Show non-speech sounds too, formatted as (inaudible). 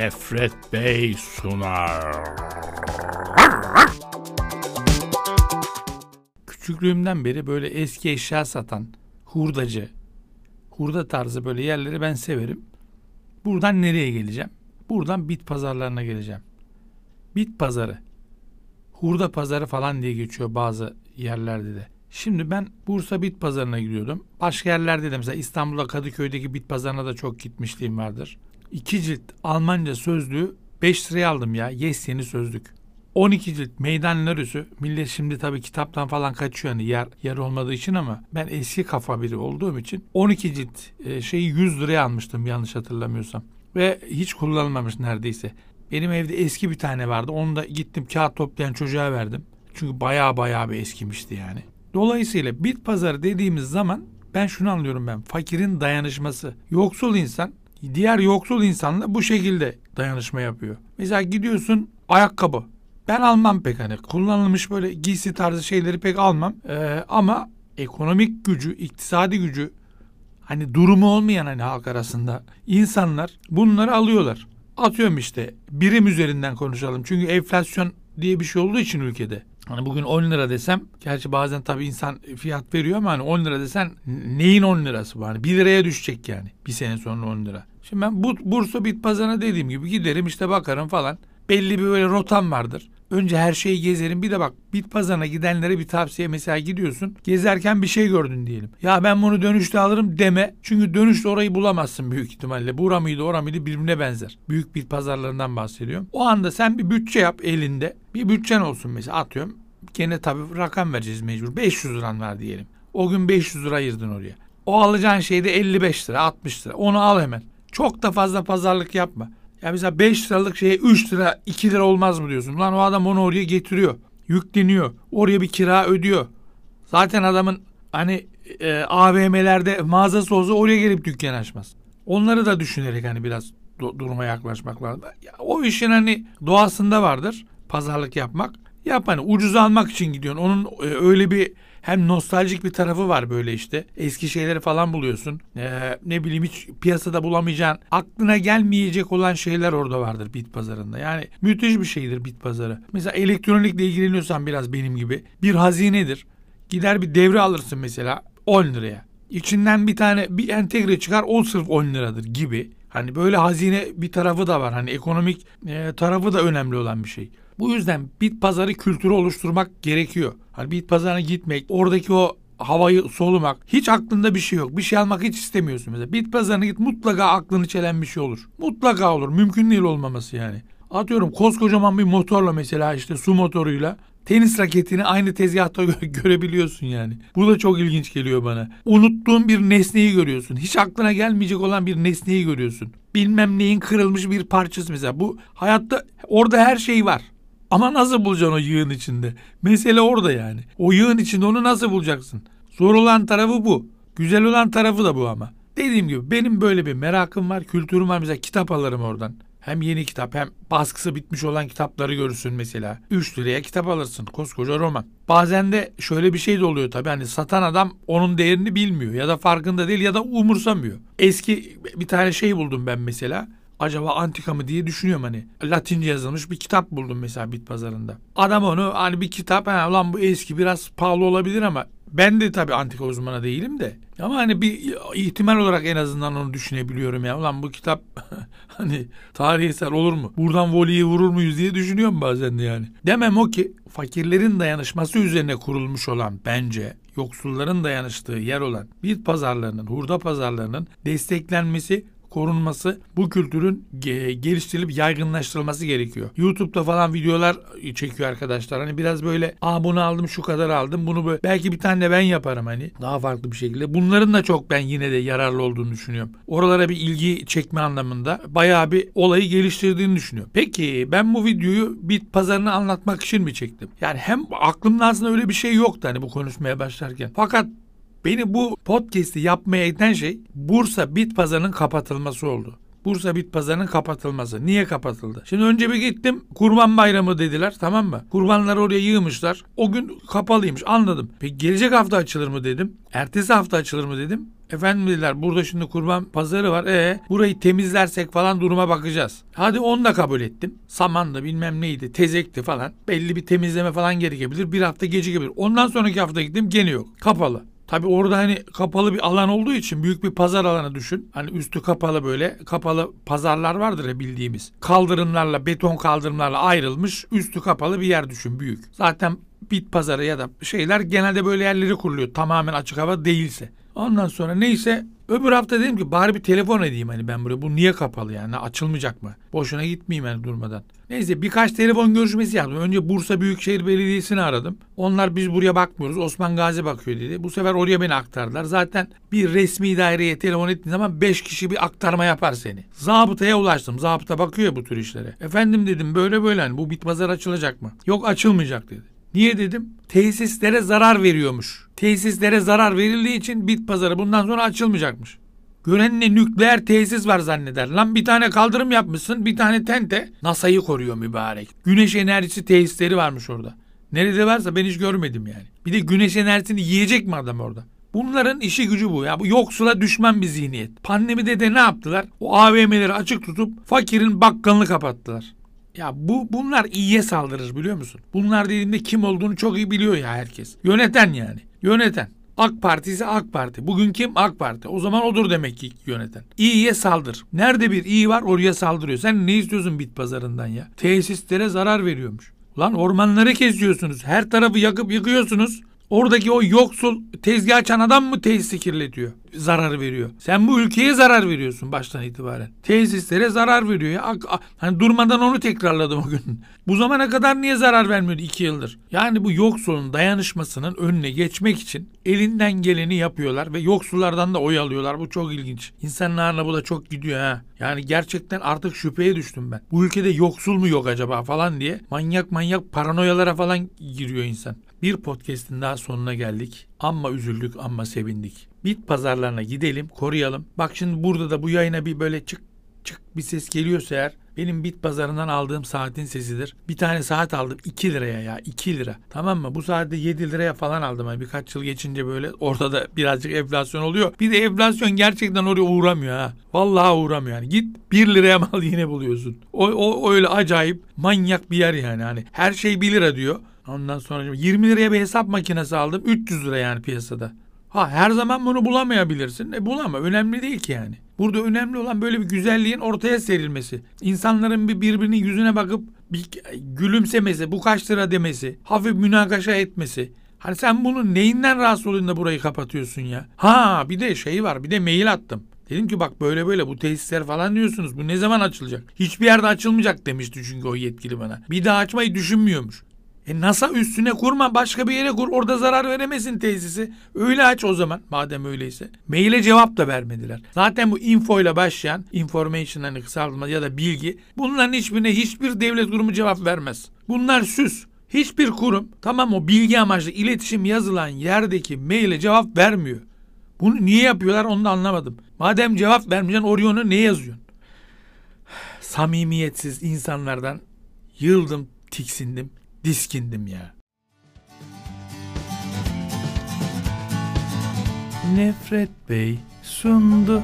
Nefret Bey sunar. Küçüklüğümden beri böyle eski eşya satan, hurdacı, hurda tarzı böyle yerleri ben severim. Buradan nereye geleceğim? Buradan bit pazarlarına geleceğim. Bit pazarı. Hurda pazarı falan diye geçiyor bazı yerlerde de. Şimdi ben Bursa Bit Pazarı'na gidiyordum. Başka yerlerde de mesela İstanbul'da Kadıköy'deki bit pazarına da çok gitmişliğim vardır. İki cilt Almanca sözlüğü 5 liraya aldım ya. Yes yeni sözlük. 12 cilt meydan nörüsü. Millet şimdi tabii kitaptan falan kaçıyor hani yer, yer olmadığı için ama ben eski kafa biri olduğum için 12 cilt e, şeyi 100 liraya almıştım yanlış hatırlamıyorsam. Ve hiç kullanılmamış neredeyse. Benim evde eski bir tane vardı. Onu da gittim kağıt toplayan çocuğa verdim. Çünkü baya baya bir eskimişti yani. Dolayısıyla bit pazarı dediğimiz zaman ben şunu anlıyorum ben. Fakirin dayanışması. Yoksul insan diğer yoksul insanla bu şekilde dayanışma yapıyor. Mesela gidiyorsun ayakkabı. Ben almam pek hani kullanılmış böyle giysi tarzı şeyleri pek almam. Ee, ama ekonomik gücü, iktisadi gücü hani durumu olmayan hani halk arasında insanlar bunları alıyorlar. Atıyorum işte birim üzerinden konuşalım. Çünkü enflasyon diye bir şey olduğu için ülkede. Hani bugün 10 lira desem, gerçi bazen tabii insan fiyat veriyor ama hani 10 lira desen neyin 10 lirası var? Hani 1 liraya düşecek yani bir sene sonra 10 lira. Şimdi ben bu Bursa bit pazarına dediğim gibi giderim işte bakarım falan. Belli bir böyle rotam vardır. Önce her şeyi gezerim. Bir de bak bit pazarına gidenlere bir tavsiye mesela gidiyorsun. Gezerken bir şey gördün diyelim. Ya ben bunu dönüşte alırım deme. Çünkü dönüşte orayı bulamazsın büyük ihtimalle. Bura mıydı ora mıydı birbirine benzer. Büyük bit pazarlarından bahsediyorum. O anda sen bir bütçe yap elinde. Bir bütçen olsun mesela atıyorum. Gene tabii rakam vereceğiz mecbur. 500 liran var diyelim. O gün 500 lira ayırdın oraya. O alacağın şey de 55 lira 60 lira. Onu al hemen. Çok da fazla pazarlık yapma. Ya mesela 5 liralık şeye 3 lira 2 lira olmaz mı diyorsun? Lan o adam onu oraya getiriyor. Yükleniyor. Oraya bir kira ödüyor. Zaten adamın hani e, AVM'lerde mağazası olsa oraya gelip dükkan açmaz. Onları da düşünerek hani biraz do- duruma yaklaşmak lazım. Ya, o işin hani doğasında vardır pazarlık yapmak. Yap hani ucuz almak için gidiyorsun. Onun e, öyle bir hem nostaljik bir tarafı var böyle işte. Eski şeyleri falan buluyorsun. Ee, ne bileyim hiç piyasada bulamayacağın, aklına gelmeyecek olan şeyler orada vardır bit pazarında. Yani müthiş bir şeydir bit pazarı. Mesela elektronikle ilgileniyorsan biraz benim gibi bir hazinedir. Gider bir devre alırsın mesela 10 liraya. İçinden bir tane bir entegre çıkar o sırf 10 liradır gibi. Hani böyle hazine bir tarafı da var. Hani ekonomik e, tarafı da önemli olan bir şey. Bu yüzden bit pazarı kültürü oluşturmak gerekiyor. Hani bit pazarına gitmek, oradaki o havayı solumak. Hiç aklında bir şey yok. Bir şey almak hiç istemiyorsun mesela. Bit pazarına git mutlaka aklını çelen bir şey olur. Mutlaka olur. Mümkün değil olmaması yani. Atıyorum koskocaman bir motorla mesela işte su motoruyla tenis raketini aynı tezgahta (laughs) görebiliyorsun yani. Bu da çok ilginç geliyor bana. Unuttuğun bir nesneyi görüyorsun. Hiç aklına gelmeyecek olan bir nesneyi görüyorsun. Bilmem neyin kırılmış bir parçası mesela. Bu hayatta orada her şey var. Ama nasıl bulacaksın o yığın içinde? Mesele orada yani. O yığın içinde onu nasıl bulacaksın? Zor olan tarafı bu. Güzel olan tarafı da bu ama. Dediğim gibi benim böyle bir merakım var, kültürüm var. Mesela kitap alırım oradan. Hem yeni kitap hem baskısı bitmiş olan kitapları görürsün mesela. 3 liraya kitap alırsın koskoca roman. Bazen de şöyle bir şey de oluyor tabii hani satan adam onun değerini bilmiyor ya da farkında değil ya da umursamıyor. Eski bir tane şey buldum ben mesela acaba antika mı diye düşünüyorum hani. Latince yazılmış bir kitap buldum mesela bit pazarında. Adam onu hani bir kitap ha ulan bu eski biraz pahalı olabilir ama ben de tabii antika uzmanı değilim de. Ama hani bir ihtimal olarak en azından onu düşünebiliyorum ya. Ulan bu kitap (laughs) hani tarihi eser olur mu? Buradan voleyi vurur muyuz diye düşünüyorum bazen de yani. Demem o ki fakirlerin dayanışması üzerine kurulmuş olan bence yoksulların dayanıştığı yer olan bit pazarlarının, hurda pazarlarının desteklenmesi korunması, bu kültürün geliştirilip yaygınlaştırılması gerekiyor. YouTube'da falan videolar çekiyor arkadaşlar. Hani biraz böyle aa bunu aldım şu kadar aldım bunu böyle belki bir tane de ben yaparım hani daha farklı bir şekilde. Bunların da çok ben yine de yararlı olduğunu düşünüyorum. Oralara bir ilgi çekme anlamında bayağı bir olayı geliştirdiğini düşünüyorum. Peki ben bu videoyu bit pazarını anlatmak için mi çektim? Yani hem aklımda aslında öyle bir şey yoktu hani bu konuşmaya başlarken. Fakat Beni bu podcast'i yapmaya iten şey Bursa Bit Pazarı'nın kapatılması oldu. Bursa Bit Pazarı'nın kapatılması. Niye kapatıldı? Şimdi önce bir gittim. Kurban Bayramı dediler tamam mı? Kurbanları oraya yığmışlar. O gün kapalıymış anladım. Peki gelecek hafta açılır mı dedim. Ertesi hafta açılır mı dedim. Efendim dediler burada şimdi kurban pazarı var. E burayı temizlersek falan duruma bakacağız. Hadi onu da kabul ettim. Saman da bilmem neydi tezekti falan. Belli bir temizleme falan gerekebilir. Bir hafta gecikebilir. Ondan sonraki hafta gittim gene yok. Kapalı. Tabi orada hani kapalı bir alan olduğu için büyük bir pazar alanı düşün. Hani üstü kapalı böyle kapalı pazarlar vardır ya bildiğimiz. Kaldırımlarla beton kaldırımlarla ayrılmış üstü kapalı bir yer düşün büyük. Zaten bit pazarı ya da şeyler genelde böyle yerleri kuruluyor. Tamamen açık hava değilse. Ondan sonra neyse öbür hafta dedim ki bari bir telefon edeyim hani ben buraya. Bu niye kapalı yani açılmayacak mı? Boşuna gitmeyeyim yani durmadan. Neyse birkaç telefon görüşmesi yaptım. Önce Bursa Büyükşehir Belediyesi'ni aradım. Onlar biz buraya bakmıyoruz. Osman Gazi bakıyor dedi. Bu sefer oraya beni aktardılar. Zaten bir resmi daireye telefon ettiğin zaman 5 kişi bir aktarma yapar seni. Zabıtaya ulaştım. Zabıta bakıyor ya bu tür işlere. Efendim dedim böyle böyle hani bu bit pazar açılacak mı? Yok açılmayacak dedi. Niye dedim? Tesislere zarar veriyormuş. Tesislere zarar verildiği için bit pazarı bundan sonra açılmayacakmış. Görenle nükleer tesis var zanneder. Lan bir tane kaldırım yapmışsın bir tane tente. NASA'yı koruyor mübarek. Güneş enerjisi tesisleri varmış orada. Nerede varsa ben hiç görmedim yani. Bir de güneş enerjisini yiyecek mi adam orada? Bunların işi gücü bu ya. Bu yoksula düşman bir zihniyet. Pandemide de ne yaptılar? O AVM'leri açık tutup fakirin bakkalını kapattılar. Ya bu bunlar iyiye saldırır biliyor musun? Bunlar dediğimde kim olduğunu çok iyi biliyor ya herkes. Yöneten yani. Yöneten. AK Parti ise AK Parti. Bugün kim? AK Parti. O zaman odur demek ki yöneten. İyiye saldır. Nerede bir iyi var oraya saldırıyor. Sen ne istiyorsun bit pazarından ya? Tesislere zarar veriyormuş. Lan ormanları kesiyorsunuz. Her tarafı yakıp yıkıyorsunuz. Oradaki o yoksul tezgah açan adam mı tesisi kirletiyor? Zarar veriyor. Sen bu ülkeye zarar veriyorsun baştan itibaren. Tesislere zarar veriyor ya. Hani durmadan onu tekrarladım o gün. (laughs) bu zamana kadar niye zarar vermiyordu iki yıldır? Yani bu yoksulun dayanışmasının önüne geçmek için elinden geleni yapıyorlar ve yoksullardan da oy alıyorlar. Bu çok ilginç. İnsanlarla bu da çok gidiyor ha. Yani gerçekten artık şüpheye düştüm ben. Bu ülkede yoksul mu yok acaba falan diye manyak manyak paranoyalara falan giriyor insan. Bir podcast'in daha sonuna geldik. Amma üzüldük, amma sevindik. Bit pazarlarına gidelim, koruyalım. Bak şimdi burada da bu yayına bir böyle çık çık bir ses geliyorsa eğer benim bit pazarından aldığım saatin sesidir. Bir tane saat aldım 2 liraya ya 2 lira. Tamam mı? Bu saatte 7 liraya falan aldım. Yani birkaç yıl geçince böyle ortada birazcık enflasyon oluyor. Bir de enflasyon gerçekten oraya uğramıyor ha. Vallahi uğramıyor yani. Git 1 liraya mal yine buluyorsun. O, o öyle acayip manyak bir yer yani. Hani her şey 1 lira diyor. Ondan sonra 20 liraya bir hesap makinesi aldım. 300 lira yani piyasada. Ha her zaman bunu bulamayabilirsin. E bulama. Önemli değil ki yani. Burada önemli olan böyle bir güzelliğin ortaya serilmesi. İnsanların bir birbirinin yüzüne bakıp bir gülümsemesi, bu kaç lira demesi, hafif münakaşa etmesi. Hani sen bunun neyinden rahatsız oluyorsun da burayı kapatıyorsun ya? Ha bir de şey var bir de mail attım. Dedim ki bak böyle böyle bu tesisler falan diyorsunuz. Bu ne zaman açılacak? Hiçbir yerde açılmayacak demişti çünkü o yetkili bana. Bir daha açmayı düşünmüyormuş. E NASA üstüne kurma başka bir yere kur orada zarar veremesin tesisi. Öyle aç o zaman madem öyleyse. Maile cevap da vermediler. Zaten bu info ile başlayan information hani kısaltma ya da bilgi bunların hiçbirine hiçbir devlet kurumu cevap vermez. Bunlar süs. Hiçbir kurum tamam o bilgi amaçlı iletişim yazılan yerdeki maile cevap vermiyor. Bunu niye yapıyorlar onu da anlamadım. Madem cevap vermeyeceksin oraya ne yazıyorsun? (sighs) Samimiyetsiz insanlardan yıldım, tiksindim diskindim ya. Nefret Bey sundu.